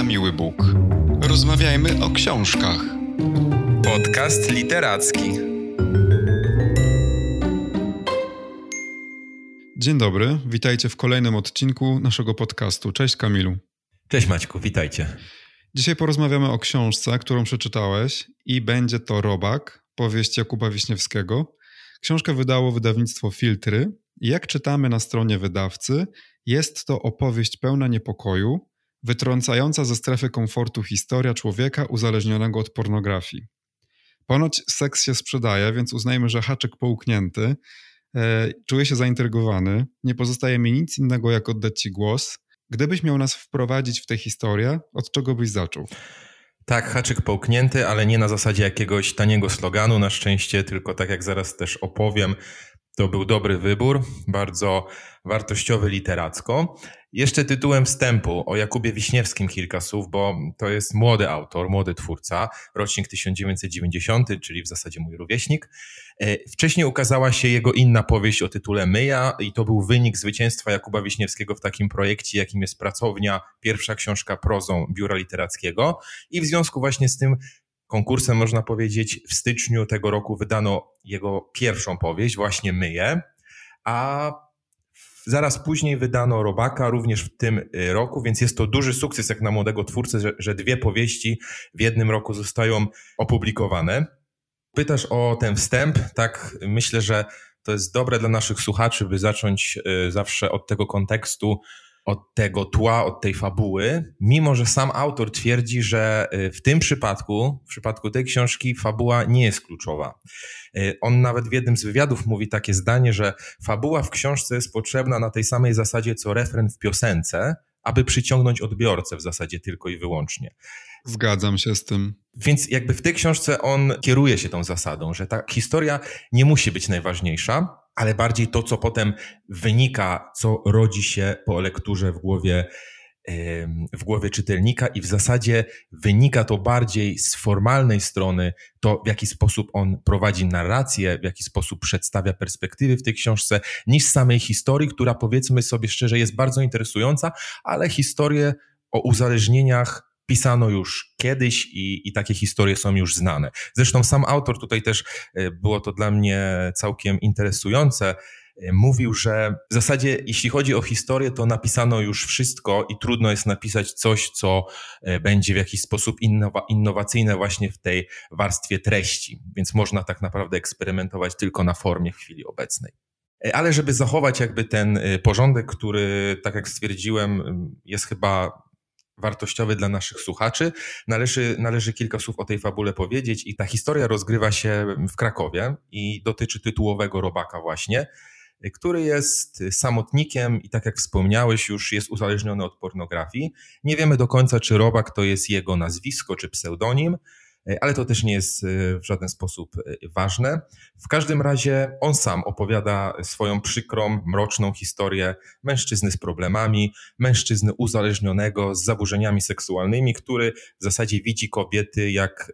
na miły Bóg. Rozmawiajmy o książkach. Podcast literacki. Dzień dobry, witajcie w kolejnym odcinku naszego podcastu. Cześć Kamilu. Cześć Maćku, witajcie. Dzisiaj porozmawiamy o książce, którą przeczytałeś i będzie to Robak, powieść Jakuba Wiśniewskiego. Książkę wydało wydawnictwo Filtry jak czytamy na stronie wydawcy, jest to opowieść pełna niepokoju, wytrącająca ze strefy komfortu historia człowieka uzależnionego od pornografii. Ponoć seks się sprzedaje, więc uznajmy, że haczyk połknięty. E, czuję się zaintrygowany. Nie pozostaje mi nic innego, jak oddać Ci głos. Gdybyś miał nas wprowadzić w tę historię, od czego byś zaczął? Tak, haczyk połknięty, ale nie na zasadzie jakiegoś taniego sloganu, na szczęście, tylko tak jak zaraz też opowiem, to był dobry wybór, bardzo wartościowy literacko. Jeszcze tytułem wstępu o Jakubie Wiśniewskim kilka słów, bo to jest młody autor, młody twórca, rocznik 1990, czyli w zasadzie mój rówieśnik. E, wcześniej ukazała się jego inna powieść o tytule Myja i to był wynik zwycięstwa Jakuba Wiśniewskiego w takim projekcie, jakim jest Pracownia, pierwsza książka prozą Biura Literackiego i w związku właśnie z tym konkursem, można powiedzieć, w styczniu tego roku wydano jego pierwszą powieść, właśnie Myje, a zaraz później wydano Robaka również w tym y, roku, więc jest to duży sukces jak na młodego twórcę, że, że dwie powieści w jednym roku zostają opublikowane. Pytasz o ten wstęp, tak myślę, że to jest dobre dla naszych słuchaczy, by zacząć y, zawsze od tego kontekstu, od tego tła, od tej fabuły, mimo że sam autor twierdzi, że y, w tym przypadku, w przypadku tej książki, fabuła nie jest kluczowa. Y, on nawet w jednym z wywiadów mówi takie zdanie, że fabuła w książce jest potrzebna na tej samej zasadzie co refren w piosence, aby przyciągnąć odbiorcę w zasadzie tylko i wyłącznie. Zgadzam się z tym. Więc jakby w tej książce on kieruje się tą zasadą, że ta historia nie musi być najważniejsza, ale bardziej to, co potem wynika, co rodzi się po lekturze w głowie, w głowie czytelnika, i w zasadzie wynika to bardziej z formalnej strony, to w jaki sposób on prowadzi narrację, w jaki sposób przedstawia perspektywy w tej książce, niż samej historii, która powiedzmy sobie szczerze jest bardzo interesująca, ale historię o uzależnieniach pisano już kiedyś i, i takie historie są już znane. Zresztą sam autor tutaj też e, było to dla mnie całkiem interesujące. E, mówił, że w zasadzie, jeśli chodzi o historię, to napisano już wszystko i trudno jest napisać coś, co e, będzie w jakiś sposób innowa innowacyjne właśnie w tej warstwie treści, więc można tak naprawdę eksperymentować tylko na formie w chwili obecnej. Ale żeby zachować jakby ten porządek, który, tak jak stwierdziłem, jest chyba wartościowy dla naszych słuchaczy. Należy, należy kilka słów o tej fabule powiedzieć i ta historia rozgrywa się w Krakowie i dotyczy tytułowego robaka właśnie, który jest samotnikiem i tak jak wspomniałeś już jest uzależniony od pornografii. Nie wiemy do końca czy robak to jest jego nazwisko czy pseudonim, ale to też nie jest e, w żaden sposób e, ważne. W każdym razie on sam opowiada swoją przykrą, mroczną historię mężczyzny z problemami, mężczyzny uzależnionego z zaburzeniami seksualnymi, który w zasadzie widzi kobiety jak,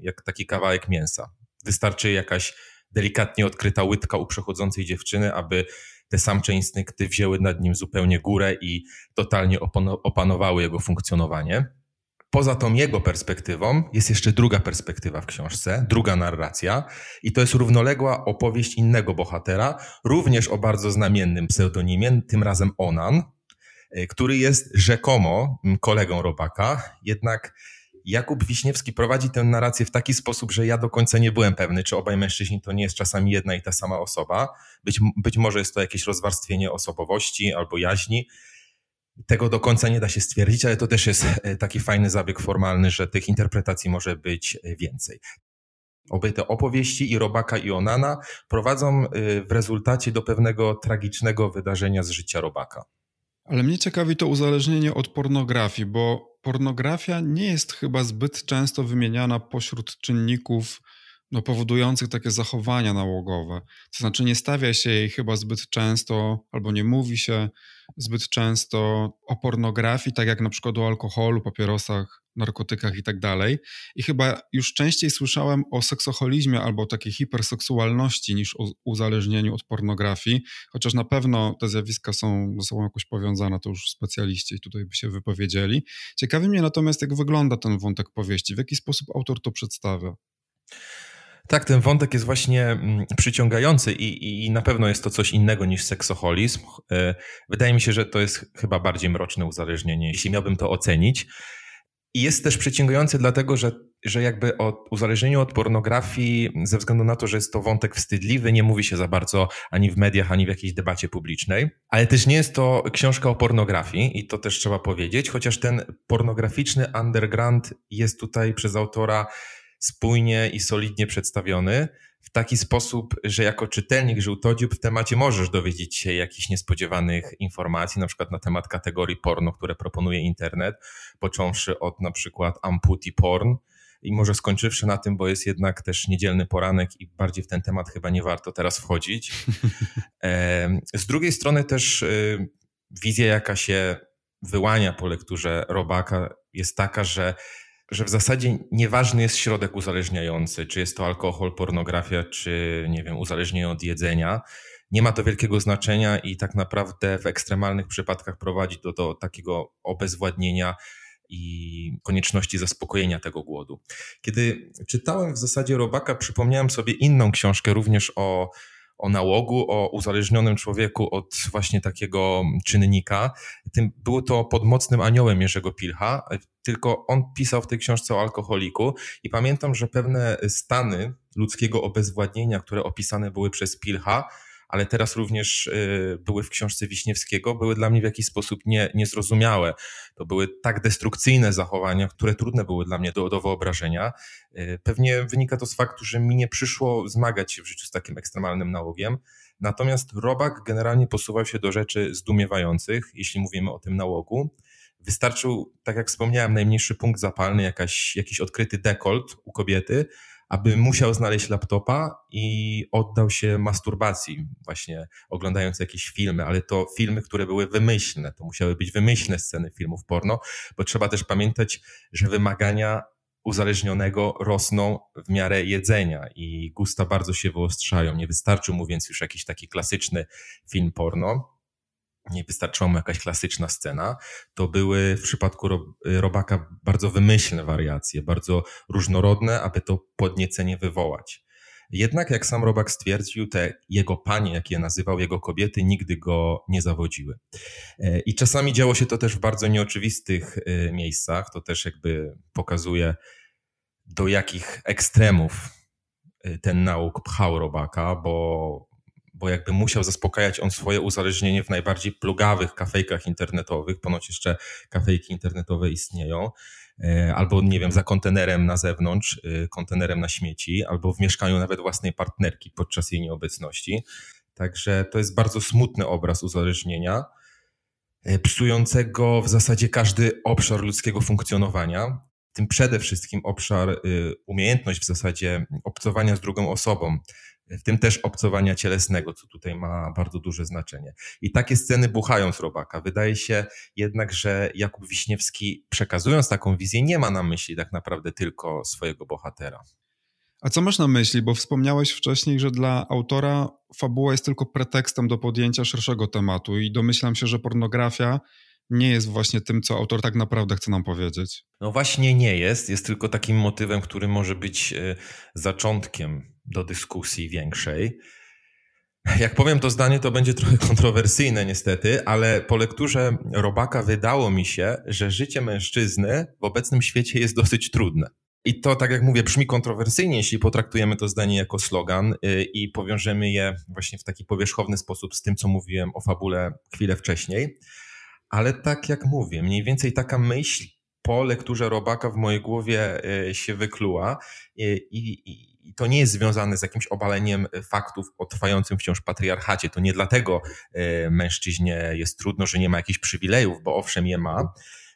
jak taki kawałek mięsa. Wystarczy jakaś delikatnie odkryta łydka u przechodzącej dziewczyny, aby te samcze instynkty wzięły nad nim zupełnie górę i totalnie opanowały jego funkcjonowanie. Poza tą jego perspektywą jest jeszcze druga perspektywa w książce, druga narracja, i to jest równoległa opowieść innego bohatera, również o bardzo znamiennym pseudonimie, tym razem Onan, e, który jest rzekomo kolegą Robaka, jednak Jakub Wiśniewski prowadzi tę narrację w taki sposób, że ja do końca nie byłem pewny, czy obaj mężczyźni to nie jest czasami jedna i ta sama osoba. Być, być może jest to jakieś rozwarstwienie osobowości albo jaźni. Tego do końca nie da się stwierdzić, ale to też jest e, taki fajny zabieg formalny, że tych interpretacji może być e, więcej. Obie te opowieści i Robaka i Onana prowadzą e, w rezultacie do pewnego tragicznego wydarzenia z życia Robaka. Ale mnie ciekawi to uzależnienie od pornografii, bo pornografia nie jest chyba zbyt często wymieniana pośród czynników no, powodujących takie zachowania nałogowe. To znaczy nie stawia się jej chyba zbyt często, albo nie mówi się zbyt często o pornografii, tak jak na przykład o alkoholu, papierosach, narkotykach i tak dalej. I chyba już częściej słyszałem o seksoholizmie albo takiej hiperseksualności niż o uzależnieniu od pornografii, chociaż na pewno te zjawiska są ze sobą jakoś powiązane, to już specjaliści tutaj by się wypowiedzieli. Ciekawi mnie natomiast, jak wygląda ten wątek powieści, w jaki sposób autor to przedstawia. Tak, ten wątek jest właśnie mm, przyciągający i, i na pewno jest to coś innego niż seksoholizm. E, wydaje mi się, że to jest chyba bardziej mroczne uzależnienie, jeśli miałbym to ocenić. I jest też przyciągający dlatego, że, że jakby o uzależnieniu od pornografii, ze względu na to, że jest to wątek wstydliwy, nie mówi się za bardzo ani w mediach, ani w jakiejś debacie publicznej. Ale też nie jest to książka o pornografii i to też trzeba powiedzieć, chociaż ten pornograficzny underground jest tutaj przez autora spójnie i solidnie przedstawiony w taki sposób, że jako czytelnik żółtodziób w temacie możesz dowiedzieć się jakichś niespodziewanych informacji, na przykład na temat kategorii porno, które proponuje internet, począwszy od na przykład amputi porn, i może skończywszy na tym, bo jest jednak też niedzielny poranek i bardziej w ten temat chyba nie warto teraz wchodzić. Z drugiej strony też y, wizja, jaka się wyłania po lekturze Robaka, jest taka, że że w zasadzie nieważny jest środek uzależniający, czy jest to alkohol, pornografia, czy nie wiem, uzależnienie od jedzenia. Nie ma to wielkiego znaczenia i tak naprawdę w ekstremalnych przypadkach prowadzi to do takiego obezwładnienia i konieczności zaspokojenia tego głodu. Kiedy czytałem w zasadzie Robaka, przypomniałem sobie inną książkę również o o nałogu, o uzależnionym człowieku od właśnie takiego czynnika. Tym było to pod mocnym aniołem Jerzego Pilcha, tylko on pisał w tej książce o alkoholiku i pamiętam, że pewne stany ludzkiego obezwładnienia, które opisane były przez Pilcha, ale teraz również y, były w książce Wiśniewskiego, były dla mnie w jakiś sposób nie, niezrozumiałe. To były tak destrukcyjne zachowania, które trudne były dla mnie do, do wyobrażenia. Y, pewnie wynika to z faktu, że mi nie przyszło zmagać się w życiu z takim ekstremalnym nałogiem. Natomiast Robak generalnie posuwał się do rzeczy zdumiewających, jeśli mówimy o tym nałogu. Wystarczył, tak jak wspomniałem, najmniejszy punkt zapalny, jakaś, jakiś odkryty dekolt u kobiety, aby musiał znaleźć laptopa i oddał się masturbacji, właśnie oglądając jakieś filmy, ale to filmy, które były wymyślne, to musiały być wymyślne sceny filmów porno, bo trzeba też pamiętać, że wymagania uzależnionego rosną w miarę jedzenia i gusta bardzo się wyostrzają. Nie wystarczył mu więc już jakiś taki klasyczny film porno, nie wystarczyła mu jakaś klasyczna scena, to były w przypadku Robaka bardzo wymyślne wariacje, bardzo różnorodne, aby to podniecenie wywołać. Jednak, jak sam Robak stwierdził, te jego panie, jak je nazywał, jego kobiety, nigdy go nie zawodziły. E, I czasami działo się to też w bardzo nieoczywistych e, miejscach. To też jakby pokazuje, do jakich ekstremów e, ten nauk pchał Robaka, bo bo jakby musiał zaspokajać on swoje uzależnienie w najbardziej plugawych kafejkach internetowych, ponoć jeszcze kafejki internetowe istnieją, e, albo nie wiem, za kontenerem na zewnątrz, e, kontenerem na śmieci, albo w mieszkaniu nawet własnej partnerki podczas jej nieobecności. Także to jest bardzo smutny obraz uzależnienia, e, psującego w zasadzie każdy obszar ludzkiego funkcjonowania, tym przede wszystkim obszar, umiejętność w zasadzie obcowania z drugą osobą, w tym też obcowania cielesnego, co tutaj ma bardzo duże znaczenie. I takie sceny buchają z robaka. Wydaje się jednak, że Jakub Wiśniewski, przekazując taką wizję, nie ma na myśli tak naprawdę tylko swojego bohatera. A co masz na myśli? Bo wspomniałeś wcześniej, że dla autora fabuła jest tylko pretekstem do podjęcia szerszego tematu, i domyślam się, że pornografia nie jest właśnie tym, co autor tak naprawdę chce nam powiedzieć. No właśnie nie jest. Jest tylko takim motywem, który może być e, zaczątkiem do dyskusji większej. Jak powiem to zdanie, to będzie trochę kontrowersyjne niestety, ale po lekturze Robaka wydało mi się, że życie mężczyzny w obecnym świecie jest dosyć trudne. I to, tak jak mówię, brzmi kontrowersyjnie, jeśli potraktujemy to zdanie jako slogan y, i powiążemy je właśnie w taki powierzchowny sposób z tym, co mówiłem o fabule chwilę wcześniej. Ale tak jak mówię, mniej więcej taka myśl po lekturze Robaka w mojej głowie y, się wykluła y, i, i, i to nie jest związane z jakimś obaleniem faktów o trwającym wciąż patriarchacie. To nie dlatego e, mężczyźnie jest trudno, że nie ma jakichś przywilejów, bo owszem je ma,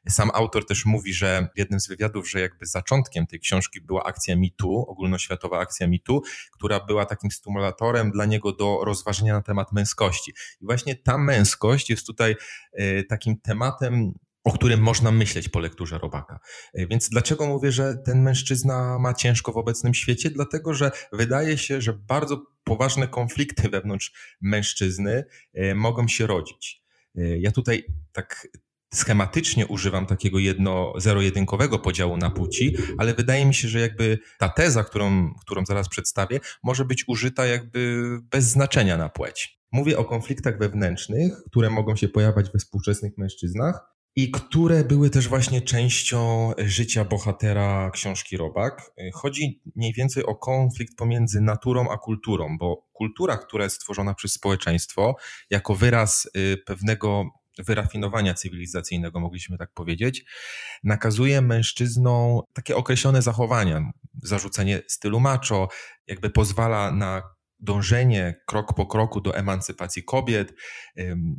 Sam autor też mówi, że w jednym z wywiadów, że jakby zaczątkiem tej książki była akcja MeToo, ogólnoświatowa akcja MeToo, która była takim stymulatorem dla niego do rozważenia na temat męskości. I właśnie ta męskość jest tutaj e, takim tematem o którym można myśleć po lekturze Robaka. E, więc dlaczego mówię, że ten mężczyzna ma ciężko w obecnym świecie? Dlatego, że wydaje się, że bardzo poważne konflikty wewnątrz mężczyzny e, mogą się rodzić. E, ja tutaj tak schematycznie używam takiego jedno, zero-jedynkowego podziału na płci, ale wydaje mi się, że jakby ta teza, którą, którą zaraz przedstawię, może być użyta jakby bez znaczenia na płeć. Mówię o konfliktach wewnętrznych, które mogą się pojawiać we współczesnych mężczyznach, i które były też właśnie częścią życia bohatera książki Robak. Chodzi mniej więcej o konflikt pomiędzy naturą a kulturą, bo kultura, która jest stworzona przez społeczeństwo jako wyraz y, pewnego wyrafinowania cywilizacyjnego, mogliśmy tak powiedzieć, nakazuje mężczyznom takie określone zachowania, zarzucenie stylu macho, jakby pozwala na dążenie krok po kroku do emancypacji kobiet,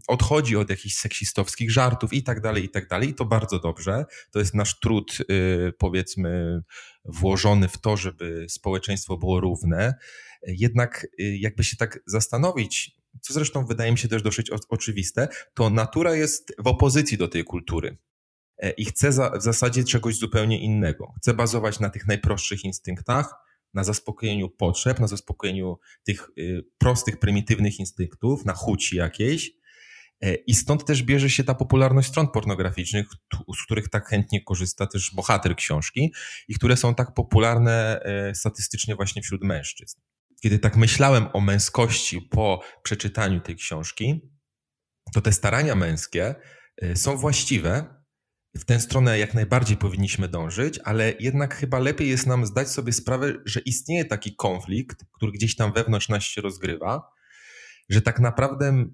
odchodzi od jakichś seksistowskich żartów i tak dalej, i tak dalej. I to bardzo dobrze. To jest nasz trud, y, powiedzmy, włożony w to, żeby społeczeństwo było równe. Jednak y, jakby się tak zastanowić, co zresztą wydaje mi się też dosyć oczywiste, to natura jest w opozycji do tej kultury e, i chce w zasadzie czegoś zupełnie innego. Chce bazować na tych najprostszych instynktach, na zaspokojeniu potrzeb, na zaspokojeniu tych y, prostych, prymitywnych instynktów, na chuci jakiejś. E, I stąd też bierze się ta popularność stron pornograficznych, z których tak chętnie korzysta też bohater książki i które są tak popularne e, statystycznie właśnie wśród mężczyzn. Kiedy tak myślałem o męskości po przeczytaniu tej książki, to te starania męskie e, są właściwe, w tę stronę jak najbardziej powinniśmy dążyć, ale jednak chyba lepiej jest nam zdać sobie sprawę, że istnieje taki konflikt, który gdzieś tam wewnątrz nas się rozgrywa, że tak naprawdę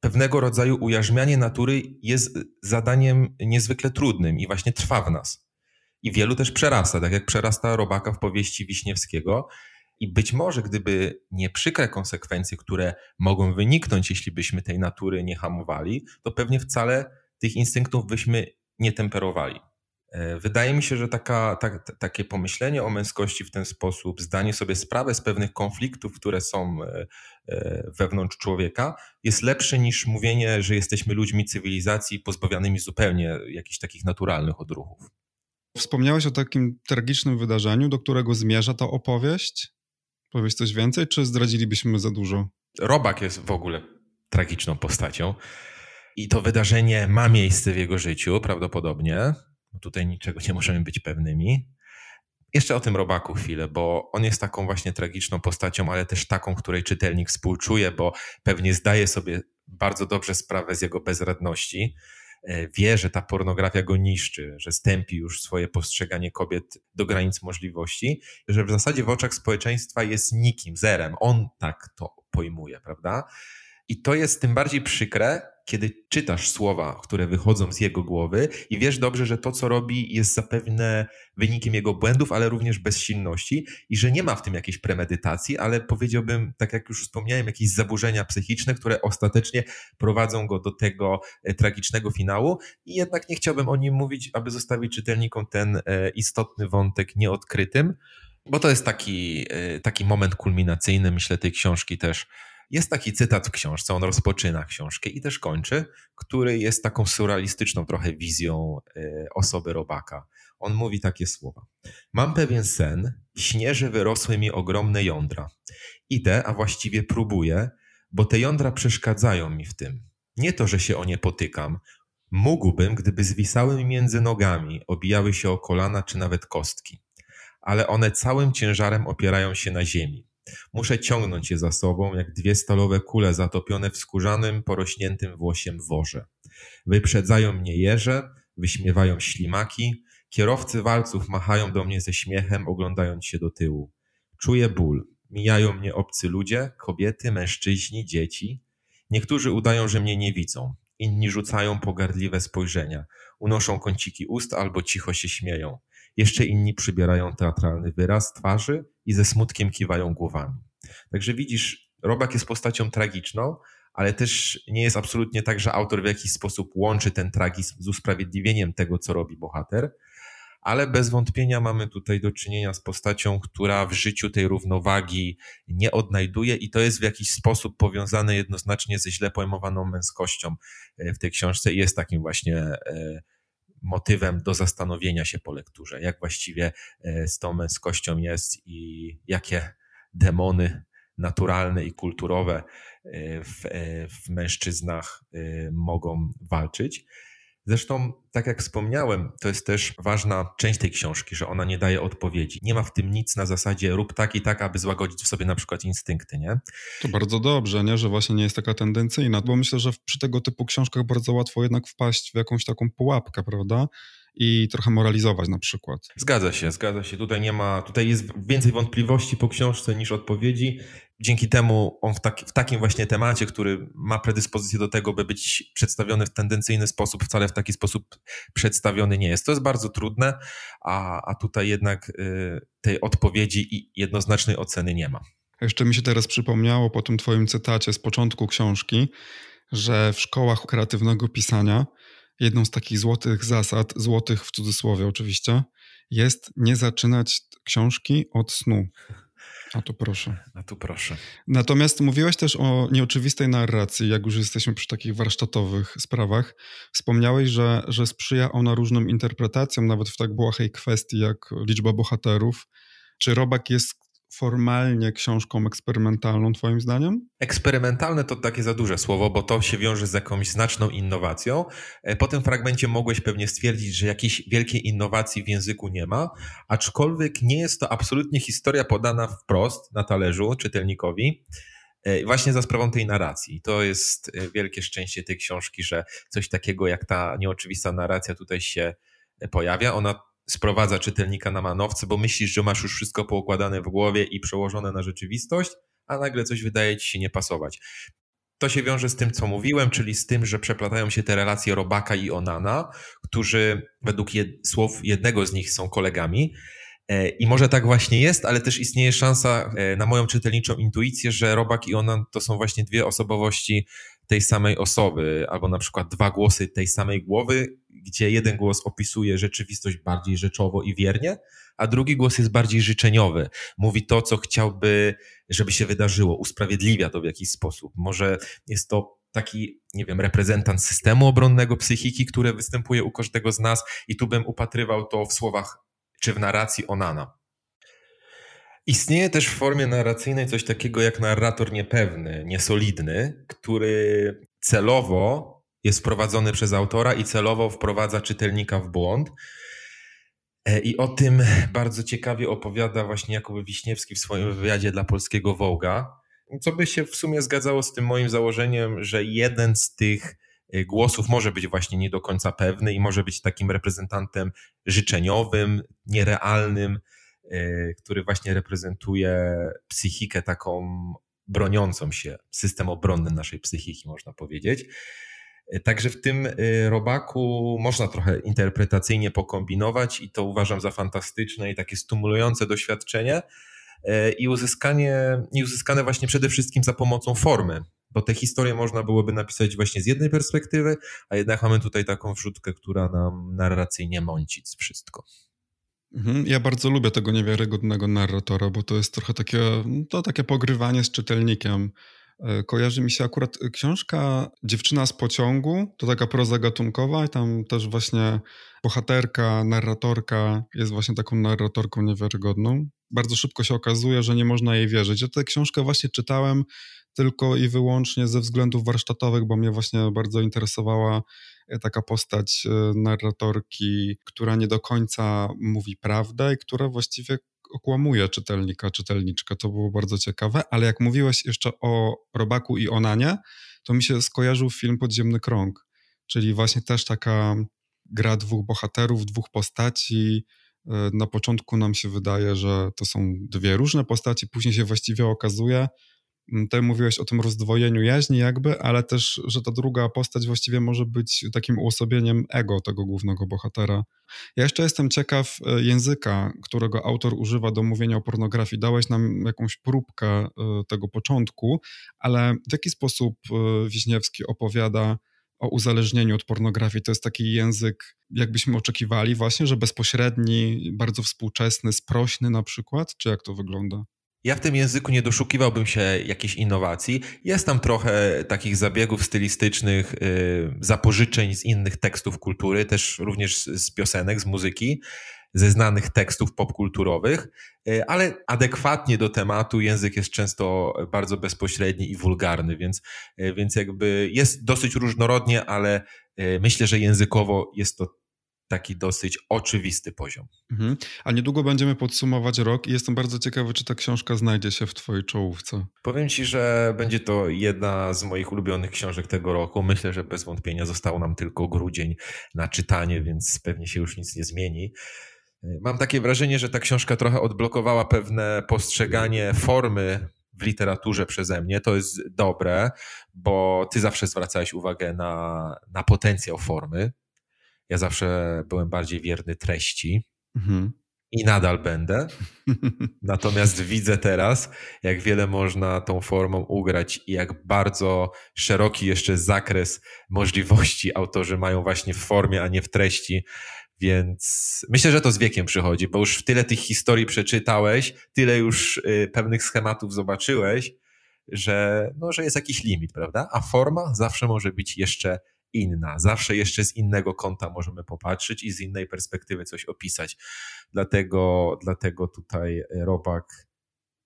pewnego rodzaju ujarzmianie natury jest zadaniem niezwykle trudnym i właśnie trwa w nas. I wielu też przerasta, tak jak przerasta robaka w powieści Wiśniewskiego. I być może, gdyby nie przykre konsekwencje, które mogą wyniknąć, jeśli byśmy tej natury nie hamowali, to pewnie wcale tych instynktów byśmy nie temperowali. E, wydaje mi się, że taka, tak, takie pomyślenie o męskości w ten sposób, zdanie sobie sprawy z pewnych konfliktów, które są e, e, wewnątrz człowieka, jest lepsze niż mówienie, że jesteśmy ludźmi cywilizacji pozbawionymi zupełnie jakichś takich naturalnych odruchów. Wspomniałeś o takim tragicznym wydarzeniu, do którego zmierza ta opowieść. Powiedz coś więcej, czy zdradzilibyśmy za dużo? Robak jest w ogóle tragiczną postacią. I to wydarzenie ma miejsce w jego życiu prawdopodobnie. Tutaj niczego nie możemy być pewnymi. Jeszcze o tym robaku chwilę, bo on jest taką właśnie tragiczną postacią, ale też taką, której czytelnik współczuje, bo pewnie zdaje sobie bardzo dobrze sprawę z jego bezradności. E, wie, że ta pornografia go niszczy, że stępi już swoje postrzeganie kobiet do granic możliwości, że w zasadzie w oczach społeczeństwa jest nikim, zerem. On tak to pojmuje, prawda? I to jest tym bardziej przykre, kiedy czytasz słowa, które wychodzą z jego głowy i wiesz dobrze, że to, co robi, jest zapewne wynikiem jego błędów, ale również bezsilności i że nie ma w tym jakiejś premedytacji, ale powiedziałbym, tak jak już wspomniałem, jakieś zaburzenia psychiczne, które ostatecznie prowadzą go do tego e, tragicznego finału. I jednak nie chciałbym o nim mówić, aby zostawić czytelnikom ten e, istotny wątek nieodkrytym, bo to jest taki, e, taki moment kulminacyjny, myślę, tej książki też jest taki cytat w książce, on rozpoczyna książkę i też kończy, który jest taką surrealistyczną trochę wizją e, osoby robaka. On mówi takie słowa. Mam pewien sen, śnię, że wyrosły mi ogromne jądra. Idę, a właściwie próbuję, bo te jądra przeszkadzają mi w tym. Nie to, że się o nie potykam. Mógłbym, gdyby zwisały mi między nogami, obijały się o kolana czy nawet kostki. Ale one całym ciężarem opierają się na ziemi. Muszę ciągnąć je za sobą, jak dwie stalowe kule zatopione w skórzanym, porośniętym włosiem worze. Wyprzedzają mnie jeże, wyśmiewają ślimaki, kierowcy walców machają do mnie ze śmiechem, oglądając się do tyłu. Czuję ból. Mijają mnie obcy ludzie, kobiety, mężczyźni, dzieci. Niektórzy udają, że mnie nie widzą. Inni rzucają pogardliwe spojrzenia, unoszą kąciki ust albo cicho się śmieją. Jeszcze inni przybierają teatralny wyraz twarzy i ze smutkiem kiwają głowami. Także widzisz, Robak jest postacią tragiczną, ale też nie jest absolutnie tak, że autor w jakiś sposób łączy ten tragizm z usprawiedliwieniem tego, co robi bohater, ale bez wątpienia mamy tutaj do czynienia z postacią, która w życiu tej równowagi nie odnajduje i to jest w jakiś sposób powiązane jednoznacznie ze źle pojmowaną męskością e, w tej książce i jest takim właśnie e, motywem do zastanowienia się po lekturze, jak właściwie e, z tą męskością jest i jakie demony naturalne i kulturowe w, w mężczyznach mogą walczyć. Zresztą, tak jak wspomniałem, to jest też ważna część tej książki, że ona nie daje odpowiedzi. Nie ma w tym nic na zasadzie rób tak i tak, aby złagodzić w sobie na przykład instynkty, nie? To bardzo dobrze, nie? że właśnie nie jest taka tendencyjna, bo myślę, że przy tego typu książkach bardzo łatwo jednak wpaść w jakąś taką pułapkę, prawda? i trochę moralizować na przykład. Zgadza się, zgadza się. Tutaj nie ma, tutaj jest więcej wątpliwości po książce niż odpowiedzi. Dzięki temu on w, taki, w takim właśnie temacie, który ma predyspozycję do tego, by być przedstawiony w tendencyjny sposób, wcale w taki sposób przedstawiony nie jest. To jest bardzo trudne, a, a tutaj jednak y, tej odpowiedzi i jednoznacznej oceny nie ma. Jeszcze mi się teraz przypomniało po tym twoim cytacie z początku książki, że w szkołach kreatywnego pisania jedną z takich złotych zasad, złotych w cudzysłowie oczywiście, jest nie zaczynać książki od snu. A tu proszę. A tu proszę. Natomiast mówiłeś też o nieoczywistej narracji, jak już jesteśmy przy takich warsztatowych sprawach. Wspomniałeś, że, że sprzyja ona różnym interpretacjom, nawet w tak błahej kwestii jak liczba bohaterów. Czy Robak jest formalnie książką eksperymentalną, Twoim zdaniem? Eksperymentalne to takie za duże słowo, bo to się wiąże z jakąś znaczną innowacją. E, po tym fragmencie mogłeś pewnie stwierdzić, że jakiejś wielkiej innowacji w języku nie ma, aczkolwiek nie jest to absolutnie historia podana wprost na talerzu czytelnikowi. E, właśnie za sprawą tej narracji. To jest e, wielkie szczęście tej książki, że coś takiego jak ta nieoczywista narracja tutaj się pojawia. Ona sprowadza czytelnika na manowce, bo myślisz, że masz już wszystko poukładane w głowie i przełożone na rzeczywistość, a nagle coś wydaje ci się nie pasować. To się wiąże z tym, co mówiłem, czyli z tym, że przeplatają się te relacje Robaka i Onana, którzy według jed słów jednego z nich są kolegami. E, I może tak właśnie jest, ale też istnieje szansa e, na moją czytelniczą intuicję, że Robak i Onan to są właśnie dwie osobowości tej samej osoby, albo na przykład dwa głosy tej samej głowy, gdzie jeden głos opisuje rzeczywistość bardziej rzeczowo i wiernie, a drugi głos jest bardziej życzeniowy. Mówi to, co chciałby, żeby się wydarzyło, usprawiedliwia to w jakiś sposób. Może jest to taki, nie wiem, reprezentant systemu obronnego psychiki, które występuje u każdego z nas, i tu bym upatrywał to w słowach czy w narracji Onana. Istnieje też w formie narracyjnej coś takiego jak narrator niepewny, niesolidny, który celowo jest wprowadzony przez autora i celowo wprowadza czytelnika w błąd. E, I o tym bardzo ciekawie opowiada właśnie Jakub Wiśniewski w swoim wywiadzie dla polskiego Wołga, co by się w sumie zgadzało z tym moim założeniem, że jeden z tych e, głosów może być właśnie nie do końca pewny i może być takim reprezentantem życzeniowym, nierealnym, który właśnie reprezentuje psychikę taką broniącą się, system obronny naszej psychiki, można powiedzieć. Także w tym y, robaku można trochę interpretacyjnie pokombinować i to uważam za fantastyczne i takie stymulujące doświadczenie y, i uzyskanie, i uzyskane właśnie przede wszystkim za pomocą formy, bo te historie można byłoby napisać właśnie z jednej perspektywy, a jednak mamy tutaj taką wrzutkę, która nam narracyjnie mąci wszystko. Mhm, ja bardzo lubię tego niewiarygodnego narratora, bo to jest trochę takie, to takie pogrywanie z czytelnikiem. E, kojarzy mi się akurat książka Dziewczyna z pociągu, to taka proza gatunkowa i tam też właśnie bohaterka, narratorka jest właśnie taką narratorką niewiarygodną. Bardzo szybko się okazuje, że nie można jej wierzyć. Ja tę książkę właśnie czytałem tylko i wyłącznie ze względów warsztatowych, bo mnie właśnie bardzo interesowała taka postać e, narratorki, która nie do końca mówi prawdę i która właściwie okłamuje czytelnika, czytelniczkę. To było bardzo ciekawe, ale jak mówiłeś jeszcze o Robaku i Onanie, to mi się skojarzył film Podziemny Krąg, czyli właśnie też taka gra dwóch bohaterów, dwóch postaci. E, na początku nam się wydaje, że to są dwie różne postaci, później się właściwie okazuje, ty mówiłeś o tym rozdwojeniu jaźni jakby, ale też, że ta druga postać właściwie może być takim uosobieniem ego tego głównego bohatera. Ja jeszcze jestem ciekaw e, języka, którego autor używa do mówienia o pornografii. Dałeś nam jakąś próbkę e, tego początku, ale w jaki sposób e, Wiśniewski opowiada o uzależnieniu od pornografii. To jest taki język, jakbyśmy oczekiwali właśnie, że bezpośredni, bardzo współczesny, sprośny na przykład, czy jak to wygląda? Ja w tym języku nie doszukiwałbym się jakichś innowacji. Jest tam trochę takich zabiegów stylistycznych, yy, zapożyczeń z innych tekstów kultury, też również z piosenek, z muzyki, ze znanych tekstów popkulturowych, yy, ale adekwatnie do tematu język jest często bardzo bezpośredni i wulgarny, więc, yy, więc jakby jest dosyć różnorodnie, ale myślę, że językowo jest to taki dosyć oczywisty poziom. Mhm. A niedługo będziemy podsumować rok i jestem bardzo ciekawy, czy ta książka znajdzie się w Twojej czołówce. Powiem Ci, że będzie to jedna z moich ulubionych książek tego roku. Myślę, że bez wątpienia został nam tylko grudzień na czytanie, więc pewnie się już nic nie zmieni. Mam takie wrażenie, że ta książka trochę odblokowała pewne postrzeganie formy w literaturze przeze mnie. To jest dobre, bo ty zawsze zwracałeś uwagę na, na potencjał formy. Ja zawsze byłem bardziej wierny treści mhm. i nadal będę. Natomiast widzę teraz, jak wiele można tą formą ugrać i jak bardzo szeroki jeszcze zakres możliwości autorzy mają właśnie w formie, a nie w treści. Więc myślę, że to z wiekiem przychodzi, bo już tyle tych historii przeczytałeś, tyle już y, pewnych schematów zobaczyłeś, że, no, że jest jakiś limit, prawda? A forma zawsze może być jeszcze inna. Zawsze jeszcze z innego kąta możemy popatrzeć i z innej perspektywy coś opisać. Dlatego, dlatego tutaj Robak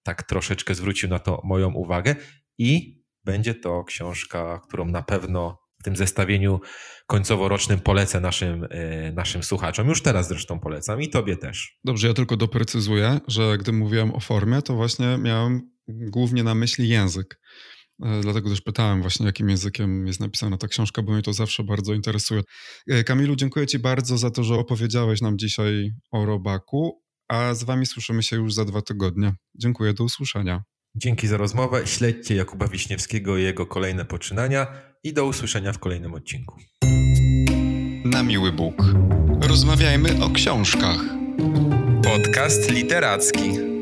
tak troszeczkę zwrócił na to moją uwagę i będzie to książka, którą na pewno w tym zestawieniu końcoworocznym polecę naszym, e, naszym słuchaczom. Już teraz zresztą polecam i tobie też. Dobrze, ja tylko doprecyzuję, że gdy mówiłem o formie, to właśnie miałem głównie na myśli język. E, dlatego też pytałem właśnie, jakim językiem jest napisana ta książka, bo mnie to zawsze bardzo interesuje. E, Kamilu, dziękuję Ci bardzo za to, że opowiedziałeś nam dzisiaj o robaku, a z Wami słyszymy się już za dwa tygodnie. Dziękuję, do usłyszenia. Dzięki za rozmowę. Śledźcie Jakuba Wiśniewskiego i jego kolejne poczynania i do usłyszenia w kolejnym odcinku. Na miły Bóg. Rozmawiajmy o książkach. Podcast literacki.